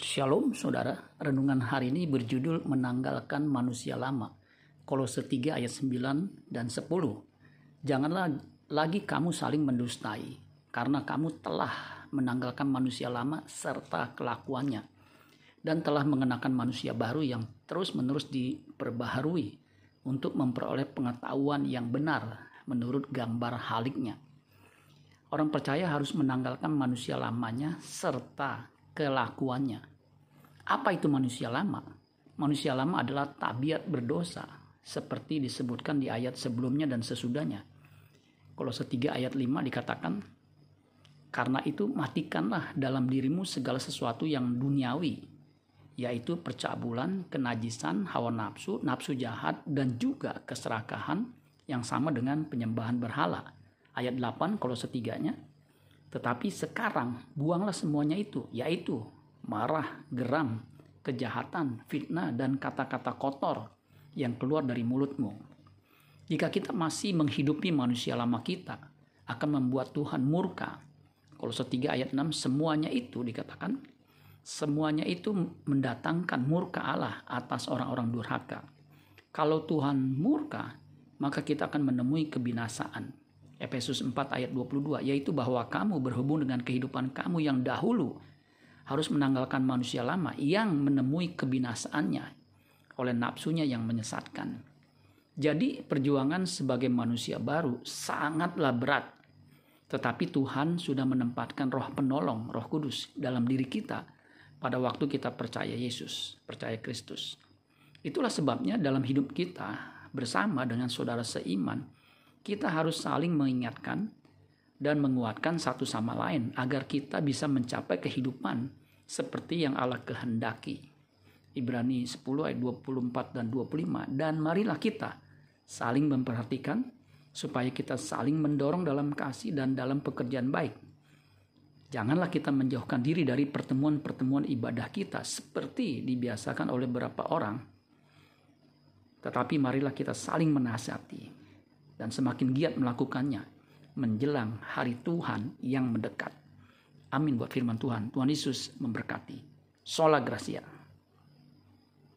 Shalom saudara, renungan hari ini berjudul menanggalkan manusia lama. Kolose 3 ayat 9 dan 10. Janganlah lagi kamu saling mendustai, karena kamu telah menanggalkan manusia lama serta kelakuannya, dan telah mengenakan manusia baru yang terus-menerus diperbaharui untuk memperoleh pengetahuan yang benar menurut gambar haliknya. Orang percaya harus menanggalkan manusia lamanya serta kelakuannya. Apa itu manusia lama? Manusia lama adalah tabiat berdosa, seperti disebutkan di ayat sebelumnya dan sesudahnya. Kalau 3 ayat 5 dikatakan, Karena itu matikanlah dalam dirimu segala sesuatu yang duniawi, yaitu percabulan, kenajisan, hawa nafsu, nafsu jahat, dan juga keserakahan yang sama dengan penyembahan berhala. Ayat 8 kalau setiganya. Tetapi sekarang buanglah semuanya itu, yaitu marah, geram, kejahatan, fitnah, dan kata-kata kotor yang keluar dari mulutmu. Jika kita masih menghidupi manusia lama kita, akan membuat Tuhan murka. Kalau 3 ayat 6 semuanya itu dikatakan semuanya itu mendatangkan murka Allah atas orang-orang durhaka. Kalau Tuhan murka, maka kita akan menemui kebinasaan. Efesus 4 ayat 22 yaitu bahwa kamu berhubung dengan kehidupan kamu yang dahulu harus menanggalkan manusia lama yang menemui kebinasaannya oleh nafsunya yang menyesatkan. Jadi perjuangan sebagai manusia baru sangatlah berat. Tetapi Tuhan sudah menempatkan roh penolong, roh kudus dalam diri kita pada waktu kita percaya Yesus, percaya Kristus. Itulah sebabnya dalam hidup kita bersama dengan saudara seiman, kita harus saling mengingatkan dan menguatkan satu sama lain agar kita bisa mencapai kehidupan seperti yang Allah kehendaki. Ibrani 10 ayat 24 dan 25. Dan marilah kita saling memperhatikan supaya kita saling mendorong dalam kasih dan dalam pekerjaan baik. Janganlah kita menjauhkan diri dari pertemuan-pertemuan ibadah kita seperti dibiasakan oleh beberapa orang tetapi marilah kita saling menasihati dan semakin giat melakukannya menjelang hari Tuhan yang mendekat. Amin buat firman Tuhan. Tuhan Yesus memberkati. Sola Gracia.